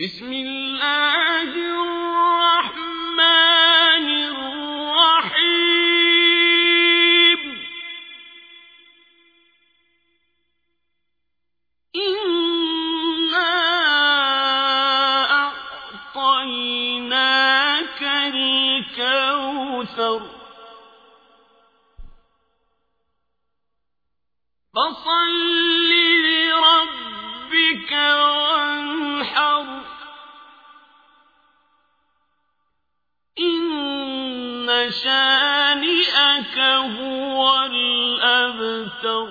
بسم الله الرحمن الرحيم. إنا أعطيناك الكوثر. فصل شانئك هو الأبتر.